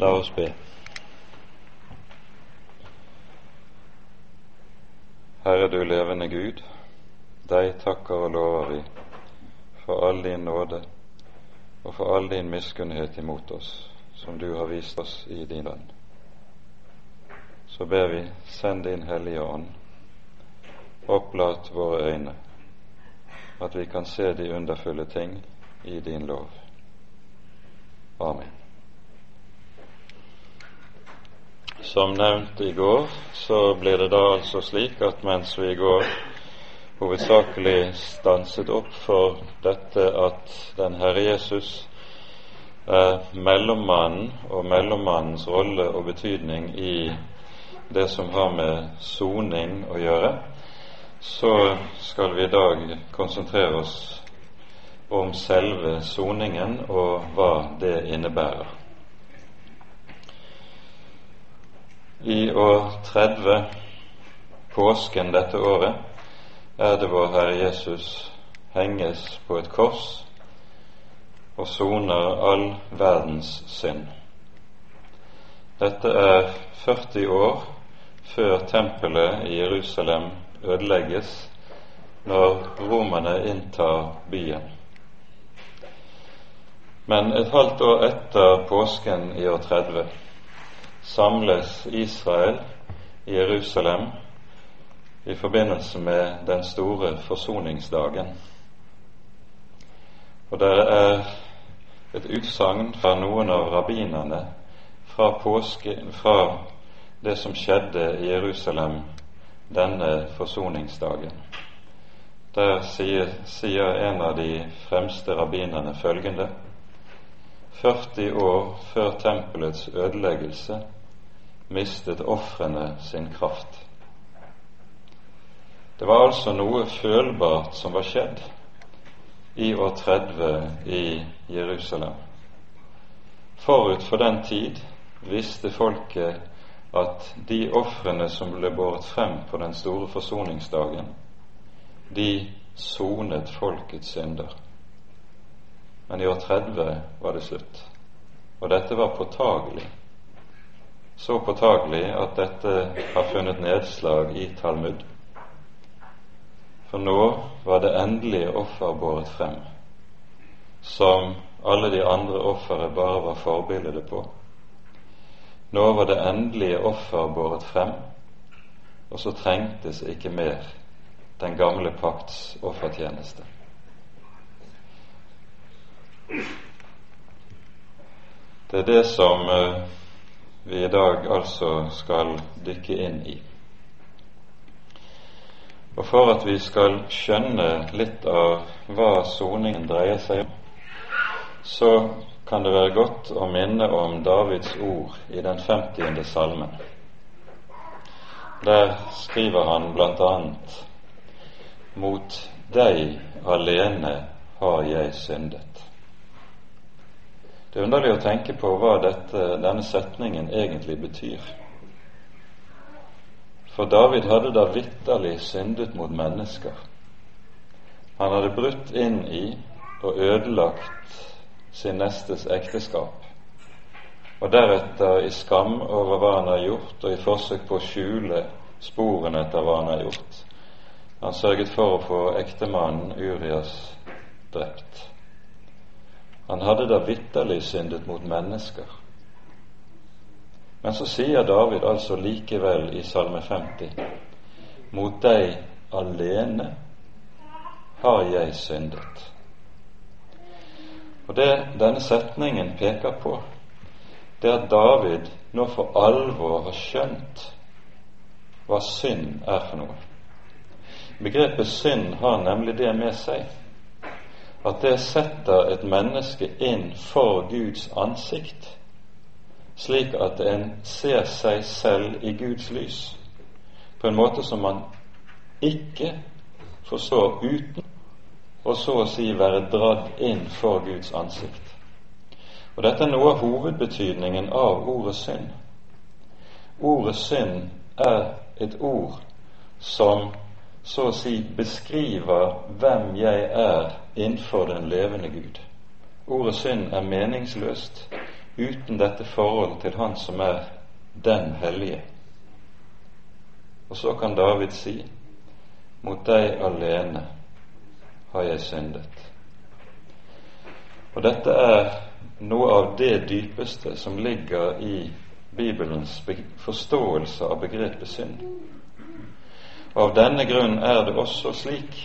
La oss be. Herre du levende Gud, deg takker og lover vi for all din nåde og for all din miskunnhet imot oss, som du har vist oss i din lønn. Så ber vi, send din Hellige Ånd, opplat våre øyne, at vi kan se de underfulle ting i din lov. Amen. Som nevnt i går, så blir det da altså slik at mens vi i går hovedsakelig stanset opp for dette at den Herre Jesus er mellommannen og mellommannens rolle og betydning i det som har med soning å gjøre, så skal vi i dag konsentrere oss om selve soningen og hva det innebærer. I år 30, påsken dette året, er det vår Herre Jesus henges på et kors og soner all verdens synd. Dette er 40 år før tempelet i Jerusalem ødelegges når romerne inntar byen. Men et halvt år etter påsken i år 30 samles Israel i Jerusalem i forbindelse med den store forsoningsdagen. Og det er et utsagn fra noen av rabbinerne fra, påske, fra det som skjedde i Jerusalem denne forsoningsdagen. Der sier, sier en av de fremste rabbinerne følgende 40 år før tempelets ødeleggelse mistet ofrene sin kraft. Det var altså noe følbart som var skjedd i år 30 i Jerusalem. Forut for den tid visste folket at de ofrene som ble båret frem på den store forsoningsdagen, de sonet folkets synder. Men i år 30 var det slutt. Og dette var påtagelig så påtagelig at dette har funnet nedslag i Talmud. For nå var det endelige offer båret frem, som alle de andre ofre bare var forbildet på. Nå var det endelige offer båret frem, og så trengtes ikke mer den gamle pakts offertjeneste. Det er det som uh, vi i dag altså skal dykke inn i. Og for at vi skal skjønne litt av hva soningen dreier seg om, så kan det være godt å minne om Davids ord i den 50. salmen. Der skriver han annet Mot deg alene har jeg syndet. Det er underlig å tenke på hva dette, denne setningen egentlig betyr. For David hadde da vitterlig syndet mot mennesker. Han hadde brutt inn i og ødelagt sin nestes ekteskap, og deretter i skam over hva han har gjort, og i forsøk på å skjule sporene etter hva han har gjort. Han sørget for å få ektemannen Urias drept. Han hadde da vitterlig syndet mot mennesker. Men så sier David altså likevel i Salme 50.: Mot deg alene har jeg syndet. Og det denne setningen peker på, det er at David nå for alvor har skjønt hva synd er for noe. Begrepet synd har nemlig det med seg at det setter et menneske inn for Guds ansikt, slik at en ser seg selv i Guds lys på en måte som man ikke forstår uten å så å si være dratt inn for Guds ansikt. Og Dette er noe av hovedbetydningen av ordet synd. Ordet synd er et ord som så å si beskriver hvem jeg er innenfor den levende Gud. Ordet synd er meningsløst uten dette forholdet til Han som er den hellige. Og så kan David si mot deg alene har jeg syndet. Og dette er noe av det dypeste som ligger i Bibelens forståelse av begrepet synd. Av denne grunn er det også slik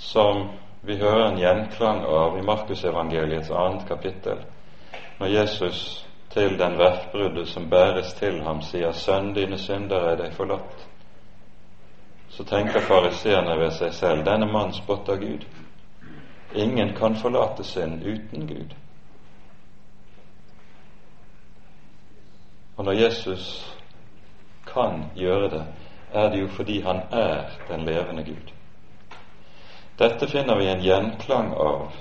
som vi hører en gjenklang av i Markusevangeliets annet kapittel, når Jesus til den verfbruddet som bæres til ham, sier 'Sønn, dine synder er deg forlatt', så tenker fariseerne ved seg selv 'Denne mann spotter Gud'. Ingen kan forlate synd uten Gud. Og når Jesus kan gjøre det, er det jo fordi han er den levende Gud. Dette finner vi en gjenklang av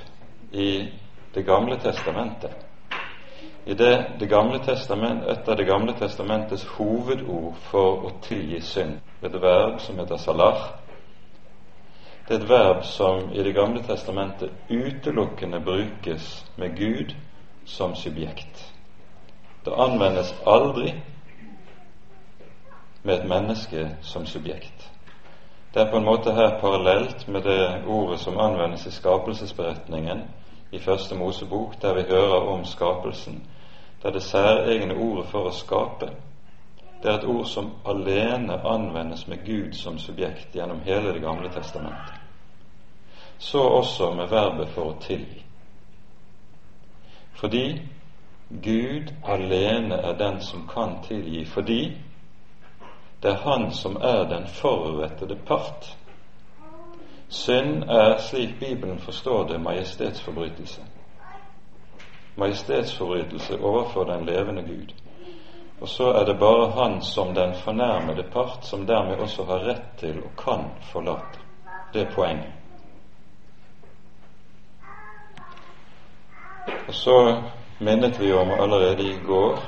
i Det gamle testamentet. I det, det gamle testament, Et av Det gamle testamentets hovedord for å tilgi synd, et verb som heter salar. Det er et verb som i Det gamle testamentet utelukkende brukes med Gud som subjekt. Det anvendes aldri med et menneske som subjekt. Det er på en måte her parallelt med det ordet som anvendes i skapelsesberetningen i Første Mosebok, der vi hører om skapelsen. Det er det særegne ordet for å skape. Det er et ord som alene anvendes med Gud som subjekt gjennom hele Det gamle testamentet. Så også med verbet for å tilgi. Fordi Gud alene er den som kan tilgi, fordi det er Han som er den forurettede part. Synd er, slik Bibelen forstår det, majestetsforbrytelse. Majestetsforbrytelse overfor den levende Gud. Og så er det bare Han som den fornærmede part som dermed også har rett til og kan forlate. Det er poenget. Og så minnet vi om allerede i går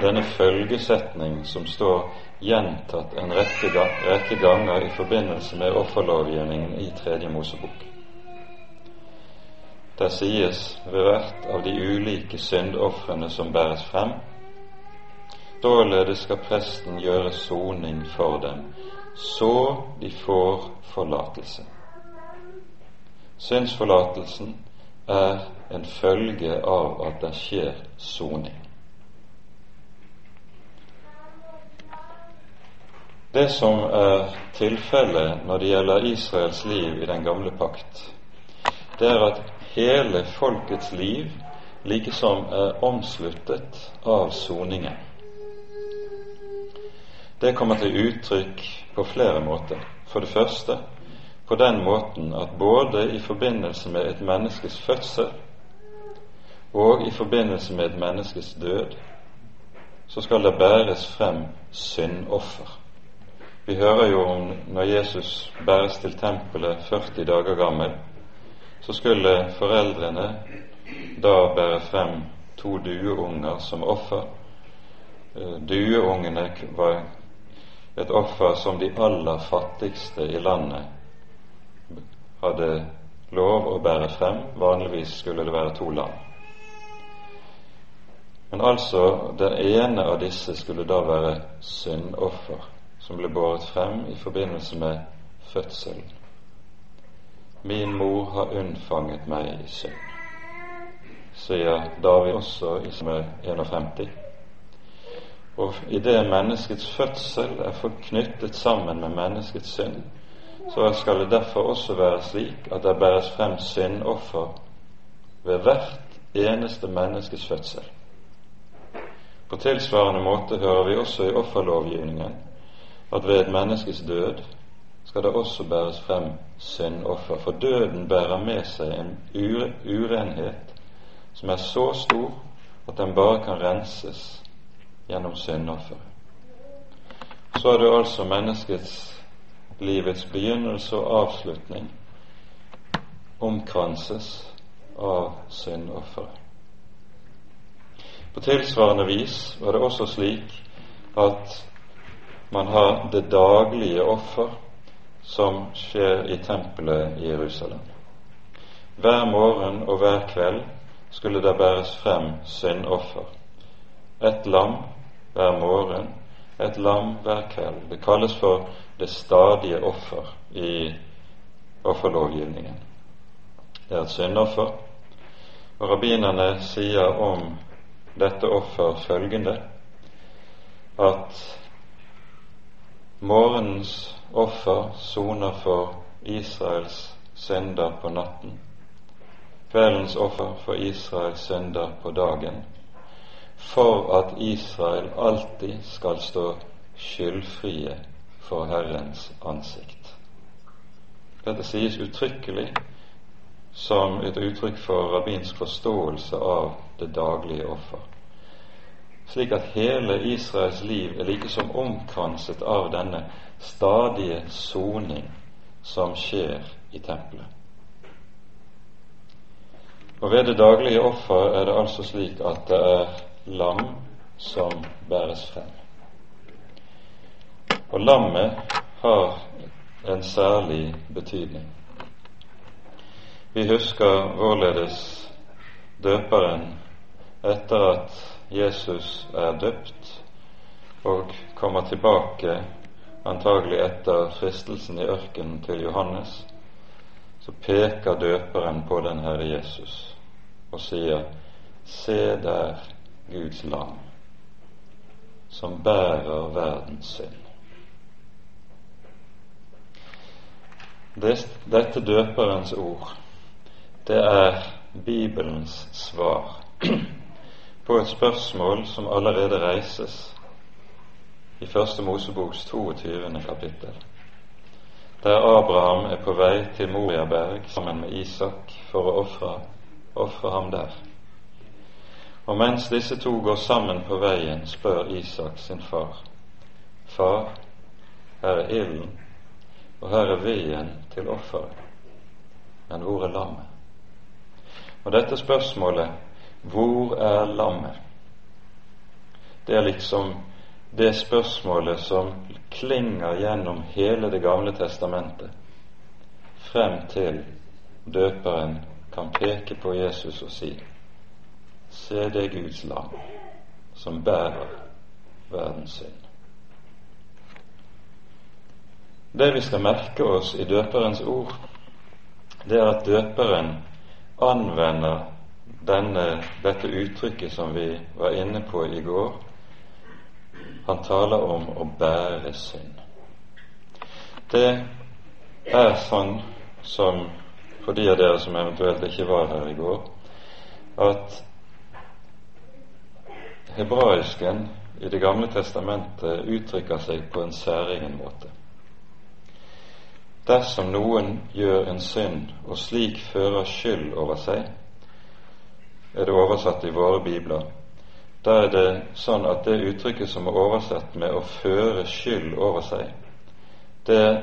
denne følgesetning som står gjentatt en rekke, rekke ganger i forbindelse med offerlovgivningen i Tredje Mosebok. Der sies ved hvert av de ulike syndofrene som bæres frem, således skal presten gjøre soning for dem, så de får forlatelse. Synsforlatelsen er en følge av at det skjer soning. Det som er tilfellet når det gjelder Israels liv i den gamle pakt, det er at hele folkets liv likesom er omsluttet av soningen. Det kommer til uttrykk på flere måter. For det første på den måten at både i forbindelse med et menneskes fødsel og i forbindelse med et menneskes død så skal det bæres frem syndoffer. Vi hører jo om når Jesus bæres til tempelet 40 dager gammel, så skulle foreldrene da bære frem to dueunger som offer. Eh, dueungene var et offer som de aller fattigste i landet hadde lov å bære frem. Vanligvis skulle det være to land. Men altså, den ene av disse skulle da være syndoffer som ble båret frem i forbindelse med fødselen. Min mor har unnfanget meg i synd, sier David også i Salme 51. Og i det menneskets fødsel er forknyttet sammen med menneskets synd, så skal det derfor også være slik at det bæres frem syndoffer ved hvert eneste menneskes fødsel. På tilsvarende måte hører vi også i offerlovgivningen at ved et menneskes død skal det også bæres frem syndoffer, for døden bærer med seg en urenhet som er så stor at den bare kan renses gjennom syndoffer. Så er det altså menneskets livets begynnelse og avslutning omkranses av syndofferet. På tilsvarende vis var det også slik at man har det daglige offer som skjer i tempelet i Jerusalem. Hver morgen og hver kveld skulle det bæres frem syndoffer. Et lam hver morgen, et lam hver kveld. Det kalles for det stadige offer i offerlovgivningen. Det er et syndoffer, og rabbinerne sier om dette offer følgende at morgenens offer soner for Israels synder på natten, kveldens offer for Israels synder på dagen, for at Israel alltid skal stå skyldfrie for Herrens ansikt. Dette sies uttrykkelig som et uttrykk for rabbinsk forståelse av det daglige offer. Slik at hele Israels liv er like som omkranset av denne stadige soning som skjer i tempelet. Og ved det daglige offer er det altså slik at det er lam som bæres frem. Og lammet har en særlig betydning. Vi husker vårledes døperen, etter at Jesus er døpt og kommer tilbake antagelig etter fristelsen i ørkenen til Johannes, så peker døperen på den Herre Jesus og sier, Se der Guds lam, som bærer verdens synd. Dette døperens ord, det er Bibelens svar på et spørsmål som allerede reises i Første Moseboks 22. kapittel, der Abraham er på vei til Moriaberg sammen med Isak for å ofre ham der. Og mens disse to går sammen på veien, spør Isak sin far, Far, her er ilden, og her er veden til offeret, men hvor er lammet? Og dette spørsmålet, hvor er lammet? Det er liksom det spørsmålet som klinger gjennom hele Det gamle testamentet, frem til døperen kan peke på Jesus og si Se det Guds lam som bærer verdens synd. Det vi skal merke oss i døperens ord, det er at døperen anvender denne, dette uttrykket som vi var inne på i går, han taler om å bære synd. Det er sånn som for de av dere som eventuelt ikke var her i går, at hebraisken i Det gamle testamentet uttrykker seg på en særegen måte. Dersom noen gjør en synd og slik fører skyld over seg, er det oversatt i våre bibler, da er det sånn at det uttrykket som er oversett med 'å føre skyld over seg', det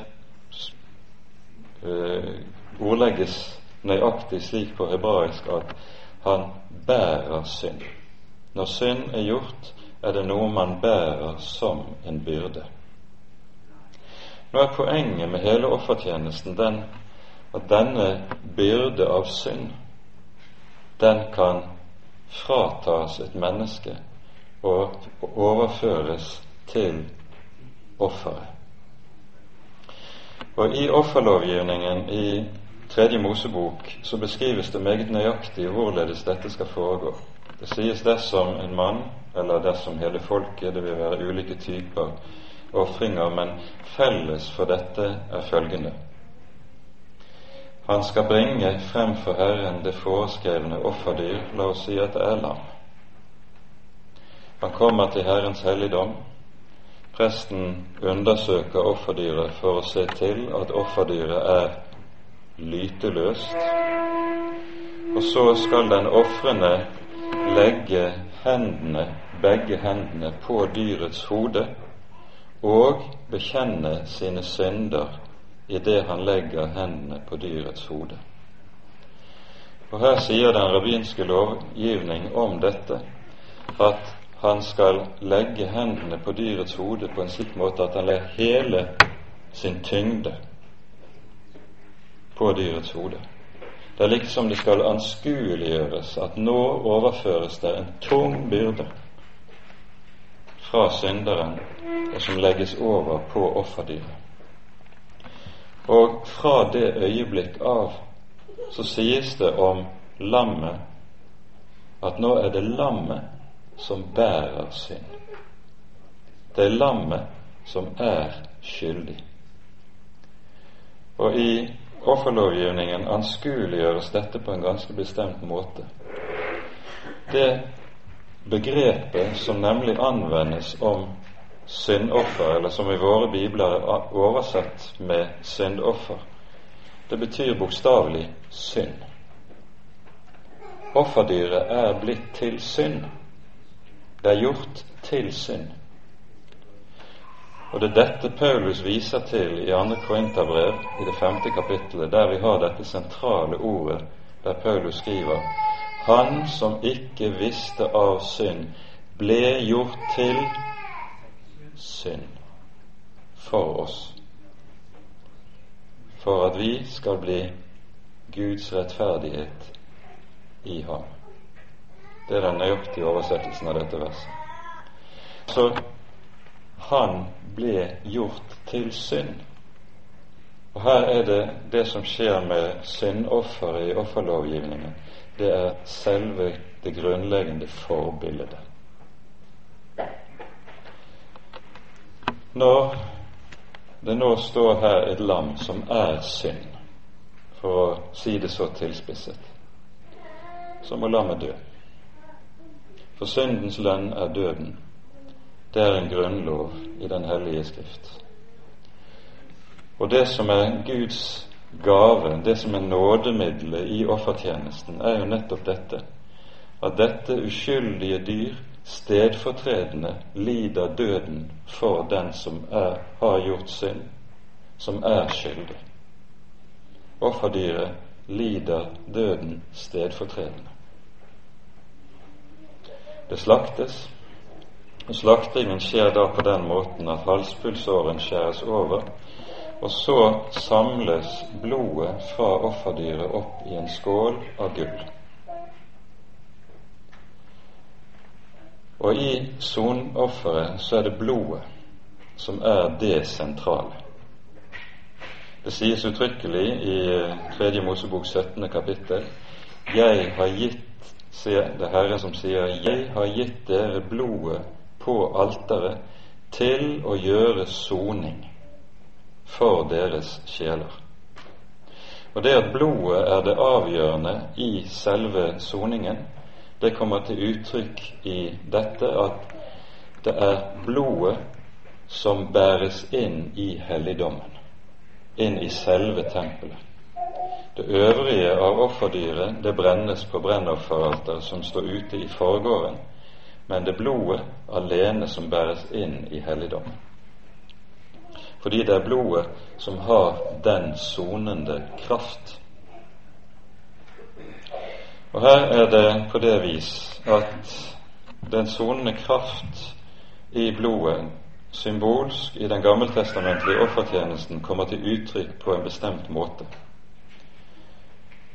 uh, ordlegges nøyaktig slik på hebraisk at han bærer synd. Når synd er gjort, er det noe man bærer som en byrde. Nå er poenget med hele offertjenesten den at denne byrde av synd, den kan fratas et menneske og overføres til offeret. Og I offerlovgivningen i Tredje Mosebok så beskrives det meget nøyaktig hvorledes dette skal foregå. Det sies dersom en mann, eller dersom hele folket, det vil være ulike typer ofringer, men felles for dette er følgende han skal bringe frem for Herren det foreskrevne offerdyr, la oss si at det er lam. Han kommer til Herrens helligdom. Presten undersøker offerdyret for å se til at offerdyret er lyteløst. Og så skal den ofrende legge hendene, begge hendene på dyrets hode og bekjenne sine synder idet han legger hendene på dyrets hode. Og Her sier den rabbinske lovgivning om dette at han skal legge hendene på dyrets hode på en slik måte at han legger hele sin tyngde på dyrets hode. Det er liksom det skal anskueliggjøres at nå overføres det en tung byrde fra synderen, og som legges over på offerdyret. Og fra det øyeblikk av så sies det om lammet at nå er det lammet som bærer synd. Det er lammet som er skyldig. Og i offerlovgivningen anskueliggjøres dette på en ganske bestemt måte. Det begrepet som nemlig anvendes om syndoffer, eller som i våre bibler er oversett med syndoffer, det betyr bokstavelig synd. Offerdyret er blitt til synd. Det er gjort til synd. Og det er dette Paulus viser til i 2. Korinterbrev i det femte kapittelet, der vi har dette sentrale ordet der Paulus skriver Han som ikke visste av synd, ble gjort til synd for oss, for at vi skal bli Guds rettferdighet i ham. Det er den nøyaktige oversettelsen av dette verset. Så han ble gjort til synd. Og her er det det som skjer med syndofferet i offerlovgivningen. Det er selve det grunnleggende forbildet. Når det nå står her et lam som er synd, for å si det så tilspisset, så må lammet dø. For syndens lønn er døden. Det er en grunnlov i Den hellige skrift. Og det som er Guds gave, det som er nådemiddelet i offertjenesten, er jo nettopp dette at dette uskyldige dyr stedfortredende lider døden for den som er, har gjort synd, som er skyldig. Offerdyret lider døden stedfortredende. Det slaktes, og slaktingen skjer da på den måten at halspulsåren skjæres over, og så samles blodet fra offerdyret opp i en skål av gull. Og i sonofferet så er det blodet som er det sentrale. Det sies uttrykkelig i 3. Eh, Mosebok 17. kapittel Jeg har gitt Se, det er Herren som sier 'Jeg har gitt dere blodet på alteret til å gjøre soning for deres sjeler'. Og det at blodet er det avgjørende i selve soningen, det kommer til uttrykk i dette at det er blodet som bæres inn i helligdommen, inn i selve tempelet. Det øvrige av offerdyret det brennes på brennofferalteret som står ute i forgården, men det blodet alene som bæres inn i helligdommen. Fordi det er blodet som har den sonende kraft. Og her er det på det vis at den sonende kraft i blodet symbolsk i den gammeltestamentlige offertjenesten kommer til uttrykk på en bestemt måte.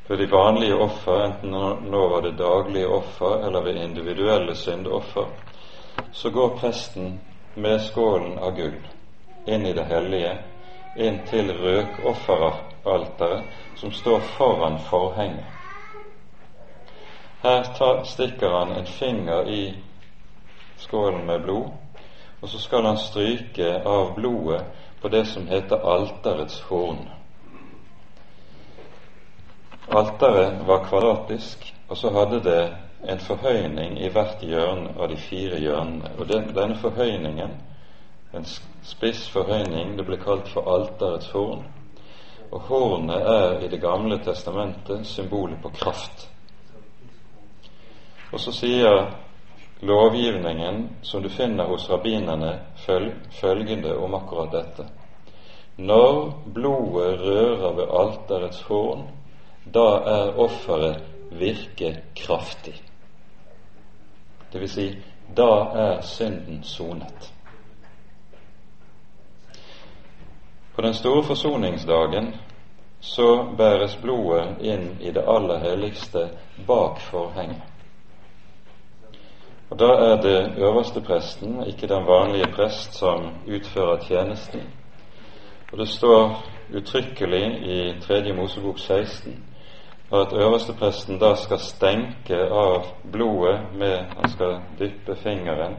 For de vanlige offer, enten nå var det daglige offer eller ved individuelle syndoffer, så går presten med skålen av gull inn i det hellige, inn til røkofferalteret som står foran forhenget. Her stikker han en finger i skålen med blod, og så skal han stryke av blodet på det som heter alterets horn. Alteret var kvadratisk, og så hadde det en forhøyning i hvert hjørne av de fire hjørnene. Og den, denne forhøyningen, en spiss forhøyning, det ble kalt for alterets horn. Og hornet er i Det gamle testamentet symbolet på kraft. Og så sier lovgivningen, som du finner hos rabbinerne, følgende om akkurat dette. Når blodet rører ved alterets horn, da er offeret virke kraftig. Det vil si, da er synden sonet. På den store forsoningsdagen så bæres blodet inn i det aller helligste bak forhenget. Og Da er det øverstepresten, ikke den vanlige prest, som utfører tjenesten. Og Det står uttrykkelig i 3. Mosebok 16 at øverstepresten da skal stenke av blodet med Han skal dyppe fingeren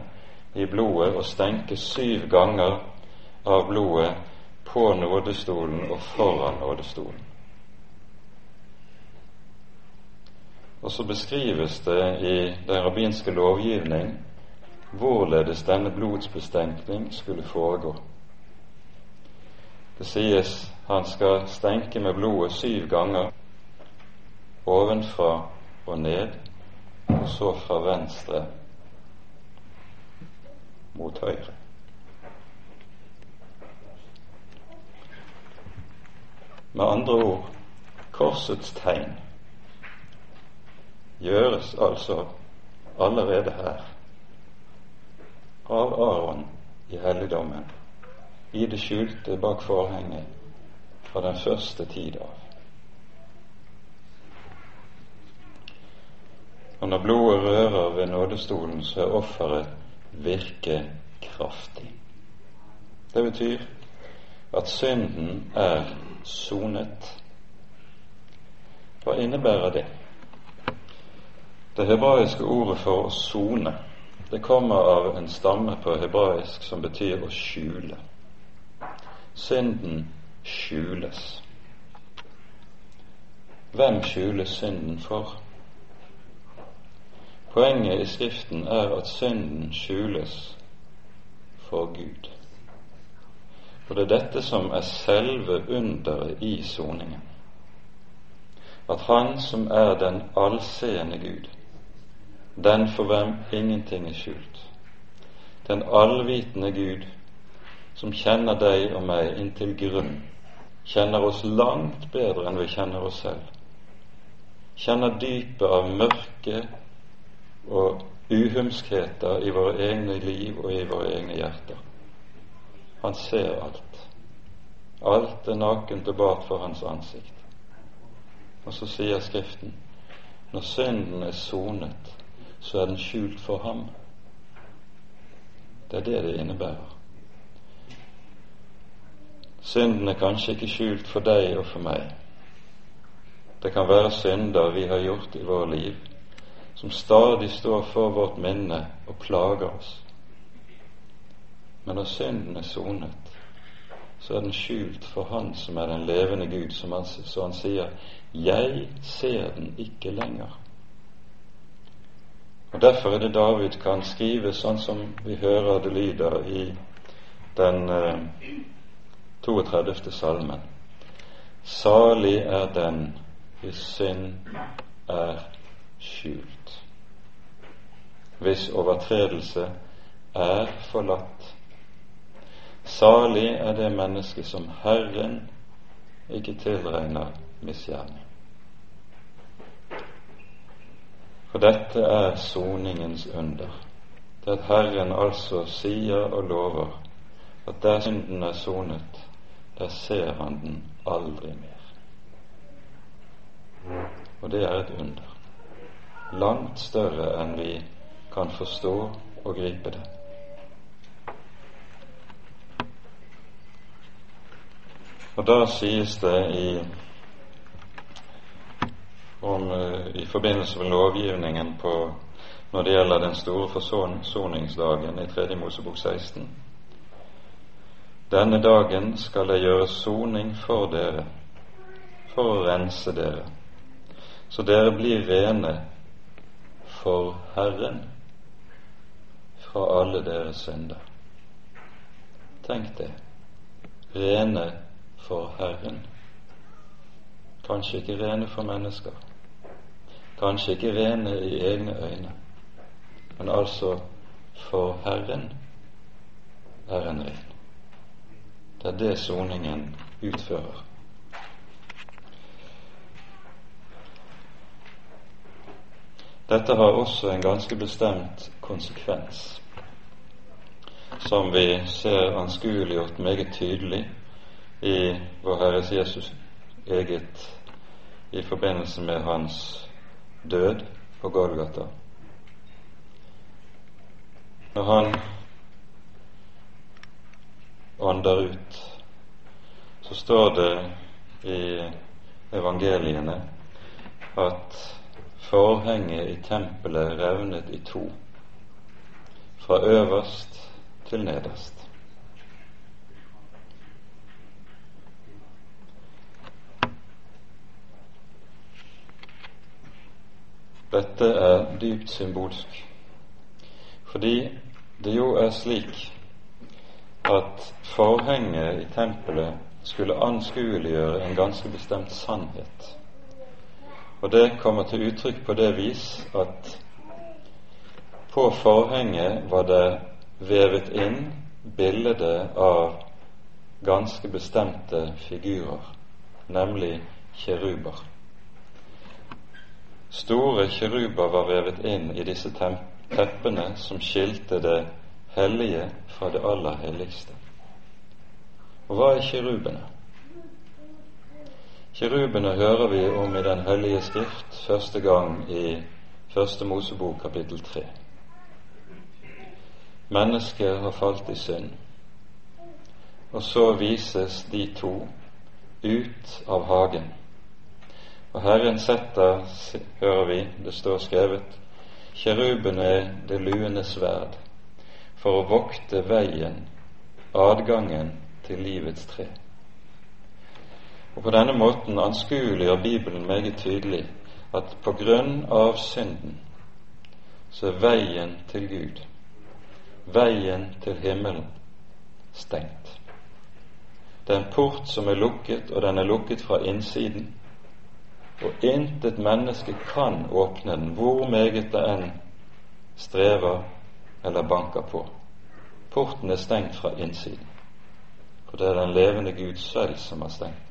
i blodet og stenke syv ganger av blodet på nådestolen og foran nådestolen. Og så beskrives det i den rabbinske lovgivning hvorledes denne blodsbestenkning skulle foregå. Det sies han skal stenke med blodet syv ganger ovenfra og ned, og så fra venstre mot høyre. Med andre ord korsets tegn gjøres altså allerede her av Aron i helligdommen, i det skjulte bak forhenget, fra den første tid av. Og når blodet rører ved nådestolen, så er offeret virkekraftig. Det betyr at synden er sonet. Hva innebærer det? Det hebraiske ordet for å sone det kommer av en stamme på hebraisk som betyr å skjule. Synden skjules. Hvem skjules synden for? Poenget i Skriften er at synden skjules for Gud. Og det er dette som er selve underet i soningen. At Han som er den allseende Gud, den for hvem ingenting er skjult, den allvitende Gud, som kjenner deg og meg inntil grunn, kjenner oss langt bedre enn vi kjenner oss selv, kjenner dypet av mørke og uhumskheter i våre egne liv og i våre egne hjerter. Han ser alt. Alt er nakent og bart for hans ansikt. Og så sier Skriften når synden er sonet, så er den skjult for ham. Det er det det innebærer. Synden er kanskje ikke skjult for deg og for meg. Det kan være synder vi har gjort i våre liv, som stadig står for vårt minne og plager oss. Men når synden er sonet, så er den skjult for Han som er den levende Gud, som han, så han sier 'Jeg ser den ikke lenger'. Og Derfor er det David kan skrive sånn som vi hører det lyder i den eh, 32. salmen. Salig er den hvis synd er skjult, hvis overtredelse er forlatt. Salig er det menneske som Herren ikke tilregner misgjerning. For dette er soningens under. Det at Herren altså sier og lover at der synden er sonet, der ser han den aldri mer. Og det er et under. Langt større enn vi kan forstå og gripe det. Og da sies det i om, uh, i forbindelse med lovgivningen på, når det gjelder den store forsoningsdagen i 3. Mosebok 16. Denne dagen skal jeg gjøre soning for dere, for å rense dere, så dere blir rene for Herren fra alle deres synder. Tenk det. Rene for Herren. Kanskje ikke rene for mennesker, kanskje ikke rene i egne øyne, men altså for Herren er en ren. Det er det soningen utfører. Dette har også en ganske bestemt konsekvens, som vi ser anskueliggjort meget tydelig i vår Herres Jesus eget i forbindelse med hans død på Golgata. Når han ånder ut, så står det i evangeliene at forhenget i tempelet revnet i to, fra øverst til nederst. Dette er dypt symbolsk, fordi det jo er slik at forhenget i tempelet skulle anskueliggjøre en ganske bestemt sannhet. Og det kommer til uttrykk på det vis at på forhenget var det vevet inn bildet av ganske bestemte figurer, nemlig kjeruber. Store kiruber var vevet inn i disse teppene som skilte det hellige fra det aller helligste. Og hva er kirubene? Kirubene hører vi om i Den hellige skrift første gang i Første Mosebok kapittel tre. Mennesket har falt i synd, og så vises de to ut av hagen. Og Herren setter, hører vi, det står skrevet, kjerubene det luende sverd for å vokte veien, adgangen til livets tre. Og På denne måten anskueliggjør Bibelen meget tydelig at på grunn av synden så er veien til Gud, veien til himmelen, stengt. Det er en port som er lukket, og den er lukket fra innsiden. Og intet menneske kan åpne den, hvor meget det enn strever eller banker på. Porten er stengt fra innsiden, for det er den levende Gud selv som har stengt.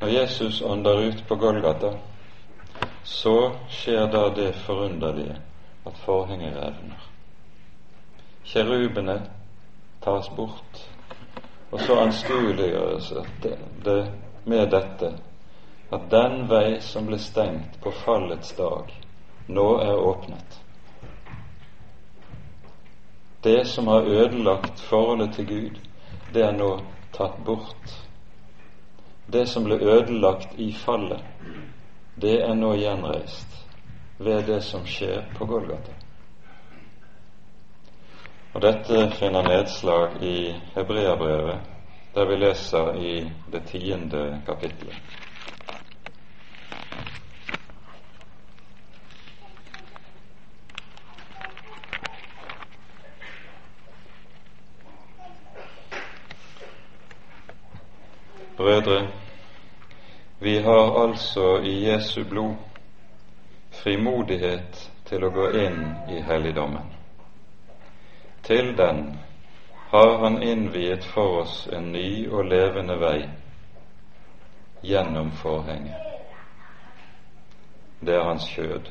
Når Jesus ånder ut på Golgata, så skjer da det forunderlige at forhenget revner. Kjerubene tas bort, og så anskueliggjøres det, det med dette at den vei som ble stengt på fallets dag, nå er åpnet. Det som har ødelagt forholdet til Gud, det er nå tatt bort det som ble ødelagt i fallet, det er nå gjenreist ved det som skjer på Golgata. Og Dette finner nedslag i Hebreabrevet, der vi leser i det tiende kapittelet. Brødre, vi har altså i Jesu blod frimodighet til å gå inn i helligdommen. Til den har Han innviet for oss en ny og levende vei gjennom forhenget. Det er Hans kjød.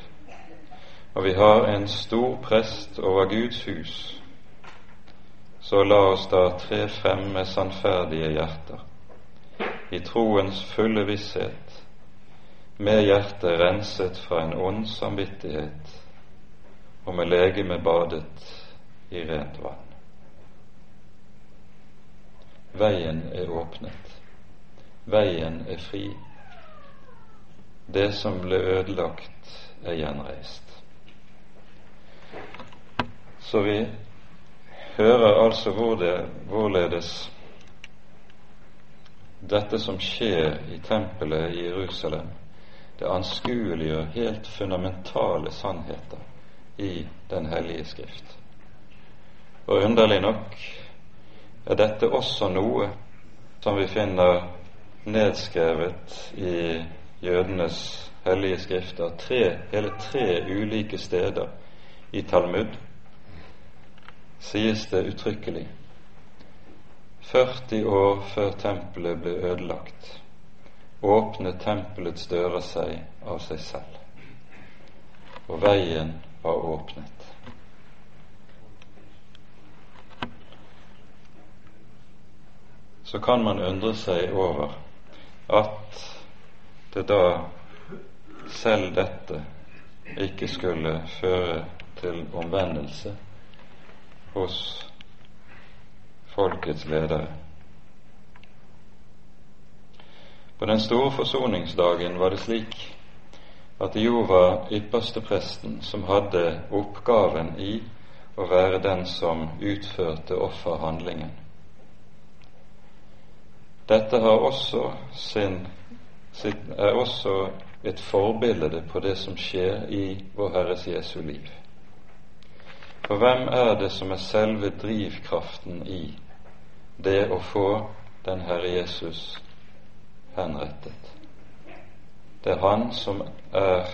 Og vi har en stor prest over Guds hus. Så la oss da tre frem med sannferdige hjerter i troens fulle visshet, med hjertet renset fra en ond samvittighet og med legemet badet i rent vann. Veien er åpnet. Veien er fri. Det som ble ødelagt, er gjenreist. Så vi hører altså hvor det, hvorledes dette som skjer i tempelet i Jerusalem, det anskueliggjør helt fundamentale sannheter i Den hellige skrift. Og underlig nok er dette også noe som vi finner nedskrevet i jødenes hellige skrifter tre, hele tre ulike steder i Talmud sies det uttrykkelig 40 år før tempelet ble ødelagt, åpnet tempelets dører seg av seg selv, og veien var åpnet. Så kan man undre seg over at det da selv dette ikke skulle føre til omvendelse hos folkets ledere. På den store forsoningsdagen var det slik at det jo var ypperstepresten som hadde oppgaven i å være den som utførte offerhandlingen. Dette også sin, er også et forbilde på det som skjer i Vår Herres Jesu liv. For hvem er det som er selve drivkraften i det å få den Herre Jesus henrettet. Det er han som er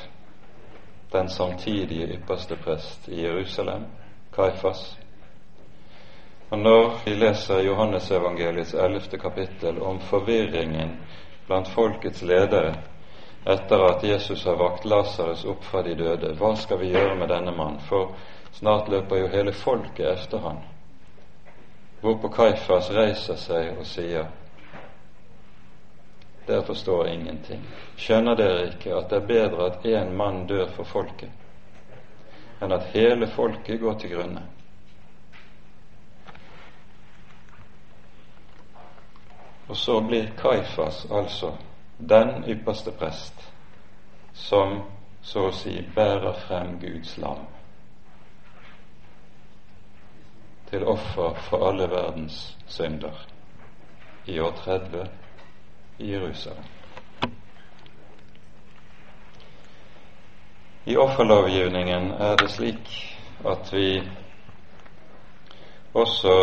den samtidige ypperste prest i Jerusalem, Kaifas. Og når vi leser Johannesevangeliets ellevte kapittel om forvirringen blant folkets ledere etter at Jesus har vakt Lasarus opp fra de døde, hva skal vi gjøre med denne mann? For snart løper jo hele folket efter han. Hvorpå Kaifas reiser seg og sier dere forstår ingenting. Skjønner dere ikke at det er bedre at én mann dør for folket, enn at hele folket går til grunne? Og så blir Kaifas altså den ypperste prest som så å si bærer frem Guds lam til offer for alle verdens synder i år 30 i Jerusalem. I offerlovgivningen er det slik at vi også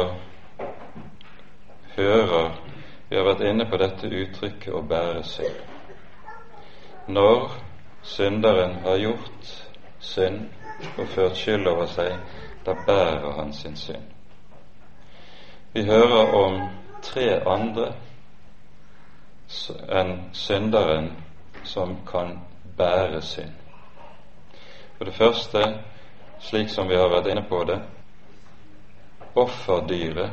hører Vi har vært inne på dette uttrykket 'å bære synd'. Når synderen har gjort synd og ført skyld over seg, da bærer han sin synd. Vi hører om tre andre enn synderen som kan bære synd. For det første, slik som vi har vært inne på det, offerdyret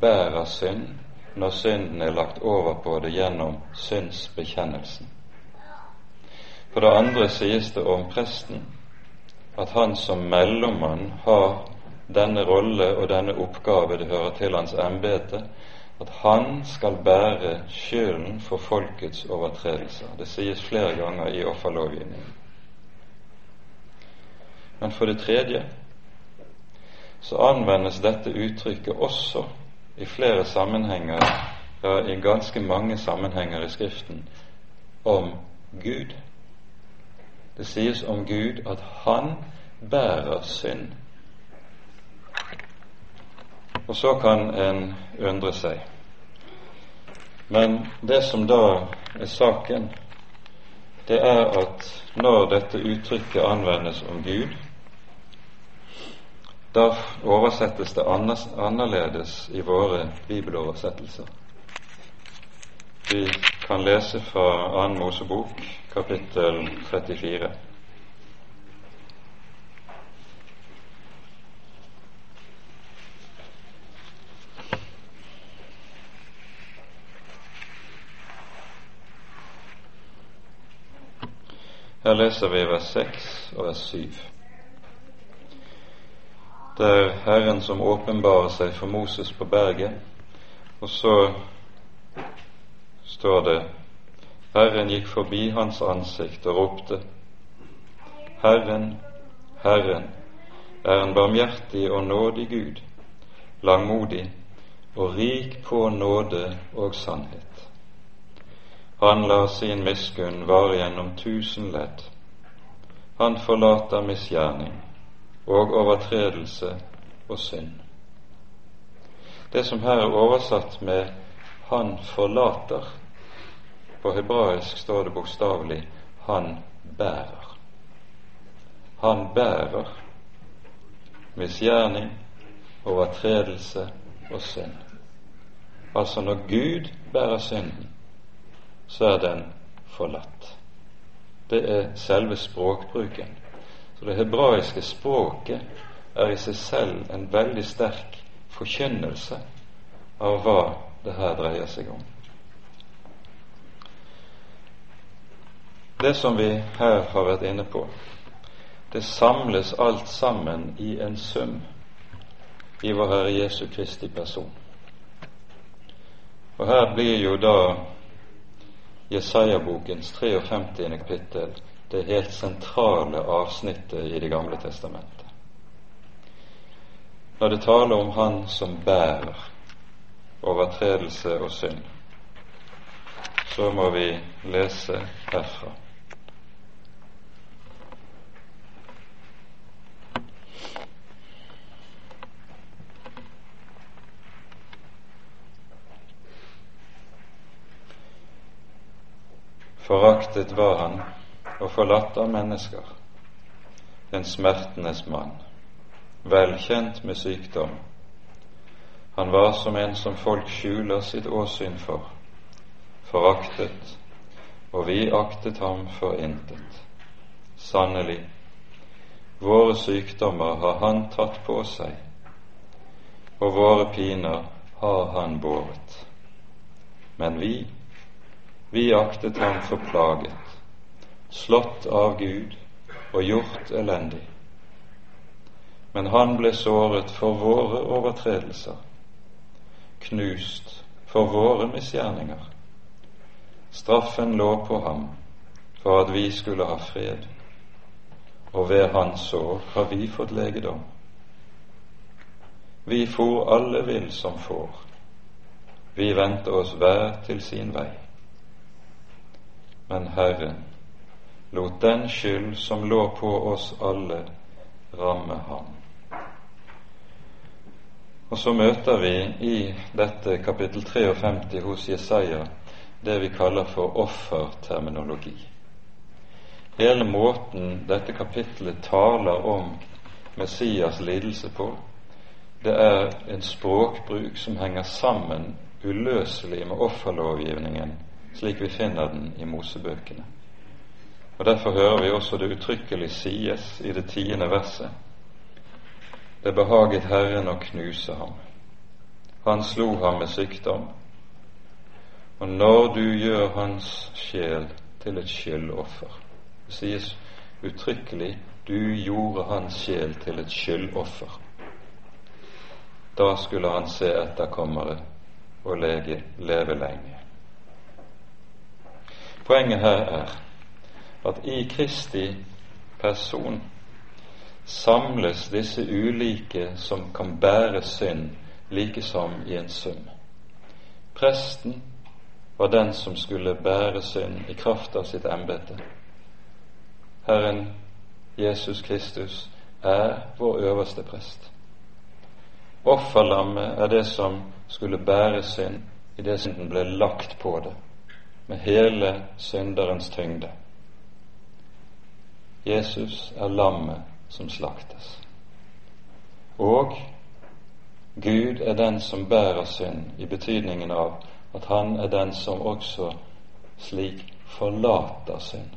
bærer synd når synden er lagt over på det gjennom syndsbekjennelsen. For det andre sies det om presten at han som mellommann har denne rolle og denne oppgave, det hører til hans embete, at han skal bære skylden for folkets overtredelser. Det sies flere ganger i offerlovgivningen. Men for det tredje så anvendes dette uttrykket også i flere sammenhenger, ja, i ganske mange sammenhenger i Skriften, om Gud. Det sies om Gud at han bærer synd og så kan en undre seg. Men det som da er saken, det er at når dette uttrykket anvendes om Gud, da oversettes det annerledes i våre bibeloversettelser. Vi kan lese fra 2. Mosebok, kapittel 34. Her leser vi vers 6 og vers 7. Det er Herren som åpenbarer seg for Moses på berget, og så står det Herren gikk forbi hans ansikt og ropte Herren, Herren er en barmhjertig og nådig Gud, langmodig og rik på nåde og sannhet han lar sin miskunn vare gjennom tusen ledd. Han forlater misgjerning og overtredelse og synd. Det som her er oversatt med 'han forlater', på hebraisk står det bokstavelig 'han bærer'. Han bærer misgjerning, overtredelse og synd. Altså når Gud bærer synden, så er den forlatt. Det er selve språkbruken. Så det hebraiske språket er i seg selv en veldig sterk forkynnelse av hva det her dreier seg om. Det som vi her har vært inne på, det samles alt sammen i en sum i vår Herre Jesu Kristi person. Og her blir jo da Jesaja-bokens 53. kapittel det helt sentrale avsnittet i Det gamle testamentet. Når det taler om Han som bærer overtredelse og synd, så må vi lese herfra. Foraktet var han og forlatt av mennesker, en smertenes mann, velkjent med sykdom. Han var som en som folk skjuler sitt åsyn for, foraktet, og vi aktet ham for intet. Sannelig, våre sykdommer har han tatt på seg, og våre piner har han båret. Men vi vi aktet ham for plaget, slått av Gud og gjort elendig. Men han ble såret for våre overtredelser, knust for våre misgjerninger. Straffen lå på ham for at vi skulle ha fred, og ved hans sår har vi fått legedom. Vi for alle vill som får, vi vendte oss hver til sin vei men Herren lot den skyld som lå på oss alle, ramme ham. Og så møter vi i dette kapittel 53 hos Jesaja det vi kaller for offerterminologi. Hele måten dette kapittelet taler om Messias lidelse på, det er en språkbruk som henger sammen uløselig med offerlovgivningen slik vi finner den i Mosebøkene. Og Derfor hører vi også det uttrykkelig sies i det tiende verset. Det behaget Herren å knuse ham. Han slo ham med sykdom. Og når du gjør hans sjel til et skyldoffer Det sies uttrykkelig du gjorde hans sjel til et skyldoffer. Da skulle han se etterkommere og lege, leve lenge. Poenget her er at i Kristi person samles disse ulike som kan bære synd, like som i en sum. Presten var den som skulle bære synd i kraft av sitt embete. Herren Jesus Kristus er vår øverste prest. Offerlammet er det som skulle bære synd i det synden ble lagt på det med hele synderens tyngde. Jesus er lammet som slaktes. Og Gud er den som bærer synd, i betydningen av at han er den som også slik forlater synd.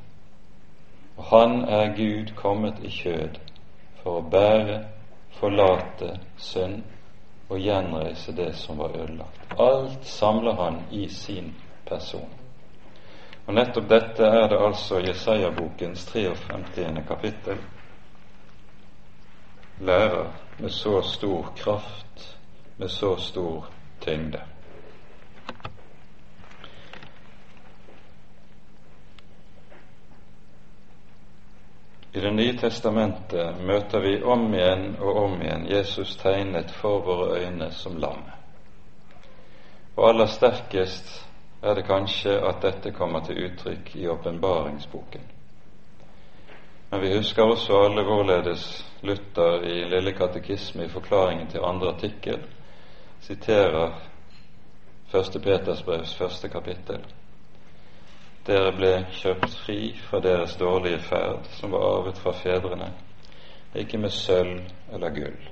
Og han er Gud kommet i kjød for å bære, forlate synd og gjenreise det som var ødelagt. Alt samler han i sin person. Og nettopp dette er det altså Jesaja-bokens 53. kapittel lærer med så stor kraft, med så stor tyngde. I Det nye testamentet møter vi om igjen og om igjen Jesus tegnet for våre øyne som lam. Og aller sterkest er det kanskje at dette kommer til uttrykk i åpenbaringsboken. Men vi husker også alle hvorledes Luther i Lille katekisme i forklaringen til andre artikkel siterer Første Petersbrevs første kapittel. Dere ble kjøpt fri fra deres dårlige ferd, som var arvet fra fedrene, ikke med sølv eller gull,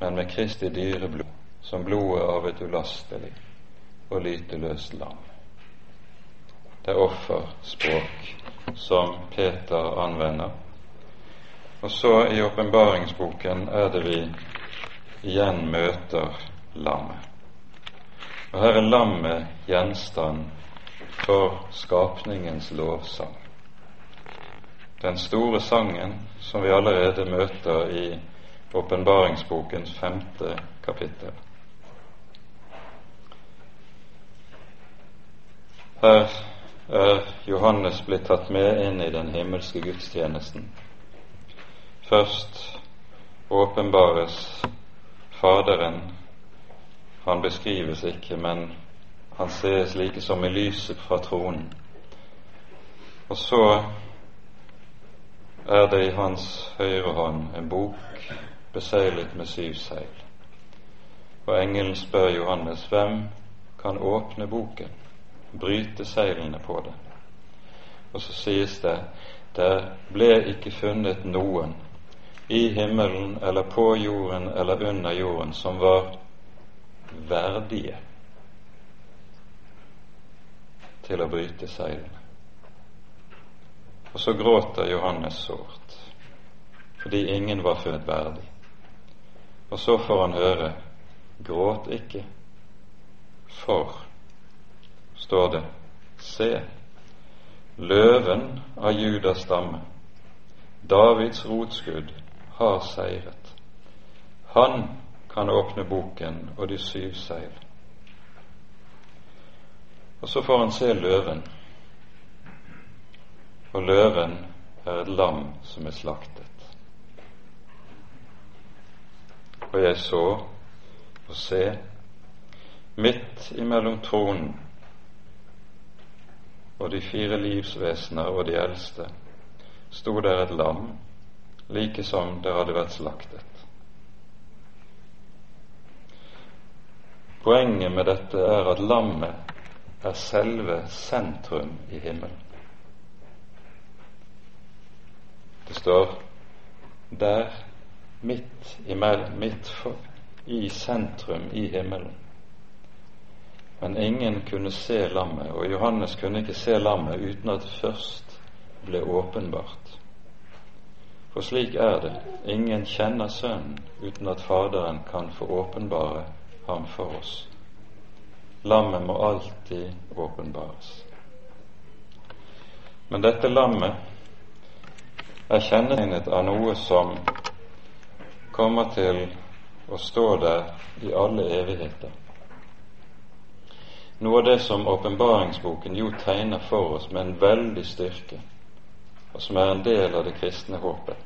men med Kristi dyre blod, som blodet av et ulastelig og lyteløst lam. Det er offerspråk som Peter anvender. Og så i åpenbaringsboken er det vi igjen møter lammet. Og her er lammet gjenstand for skapningens lovsang. Den store sangen som vi allerede møter i åpenbaringsbokens femte kapittel. Her er Johannes blitt tatt med inn i den himmelske gudstjenesten. Først åpenbares Faderen. Han beskrives ikke, men han ses like som i lyset fra tronen. Og så er det i hans høyre hånd en bok beseglet med syv seil. Og engelen spør Johannes hvem kan åpne boken, bryte seilene på det. Og så sies det der ble ikke funnet noen i himmelen eller på jorden eller under jorden som var verdige til å bryte seilene. Og så gråter Johannes sårt fordi ingen var født verdig. Og så får han høre gråt ikke, for, står det, se, løven av Judas stamme, Davids rotskudd, har seiret. Han kan åpne boken og de syv seil. Og så får han se løven. Og løven er et lam som er slaktet. Og jeg så og se midt imellom tronen og de fire livsvesener og de eldste sto der et lam, like som det hadde vært slaktet. Poenget med dette er at lammet er selve sentrum i himmelen. Det står der midt, i, midt for, i sentrum i himmelen. Men ingen kunne se lammet, og Johannes kunne ikke se lammet uten at det først ble åpenbart. For slik er det, ingen kjenner Sønnen uten at Faderen kan få åpenbare ham for oss. Lammet må alltid åpenbares. Men dette lammet er kjennetegnet av noe som kommer til å stå der i alle evigheter. Noe av det som åpenbaringsboken jo tegner for oss med en veldig styrke, og som er en del av det kristne håpet,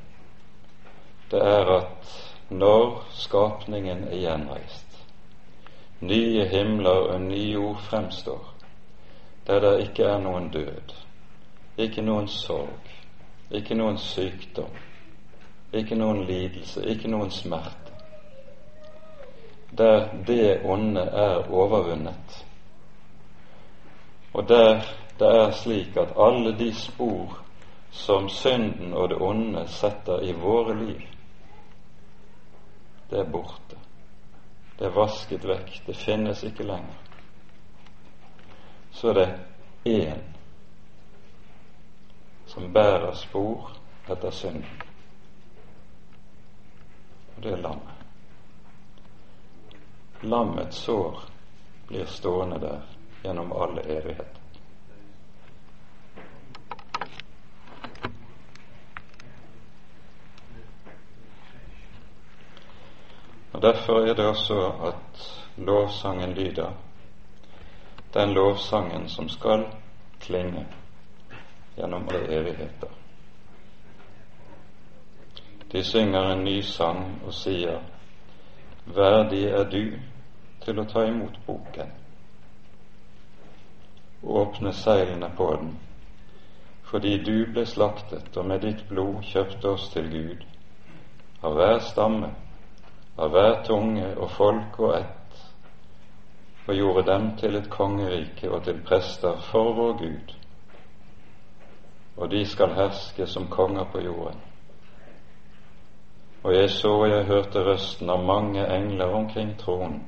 det er at når skapningen er gjenreist, nye himler og nye jord fremstår, der det ikke er noen død, ikke noen sorg, ikke noen sykdom, ikke noen lidelse, ikke noen smerte. Der det onde er overvunnet, og der det er slik at alle de spor som synden og det onde setter i våre liv, det er borte. Det er vasket vekk. Det finnes ikke lenger. Så er det én som bærer spor etter synden og det er lammet. Lammets sår blir stående der gjennom alle evigheter. Og Derfor er det også at lovsangen lyder, den lovsangen som skal klinge gjennom alle evigheter. De synger en ny sang og sier, Verdig er du til å ta imot boken, åpne seilene på den, fordi du ble slaktet og med ditt blod kjøpte oss til Gud, av hver stamme, av hver tunge og folk og ett, og gjorde dem til et kongerike og til prester for vår Gud, og de skal herske som konger på jorden. Og jeg så jeg hørte røsten av mange engler omkring tronen,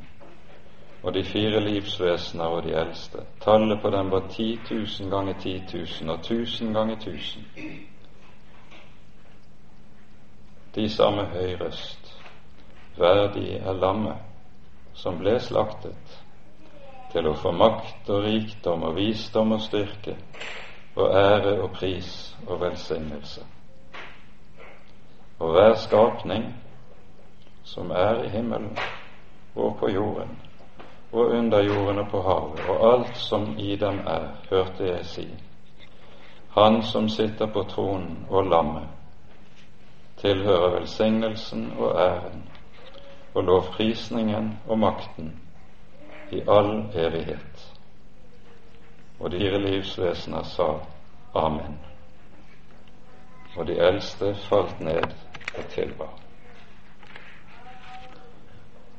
og de fire livsvesener og de eldste. Tallet på dem var ti tusen ganger ti tusen og tusen ganger tusen. De sa med høy røst, verdig er lammet som ble slaktet, til å få makt og rikdom og visdom og styrke og ære og pris og velsignelse. Og hver skapning som er i himmelen og på jorden og under jorden og på havet og alt som i dem er, hørte jeg si. Han som sitter på tronen og lammet, tilhører velsignelsen og æren og lovprisningen og makten i all evighet. Og de fire livsvesener sa Amen. Og de eldste falt ned og tilba.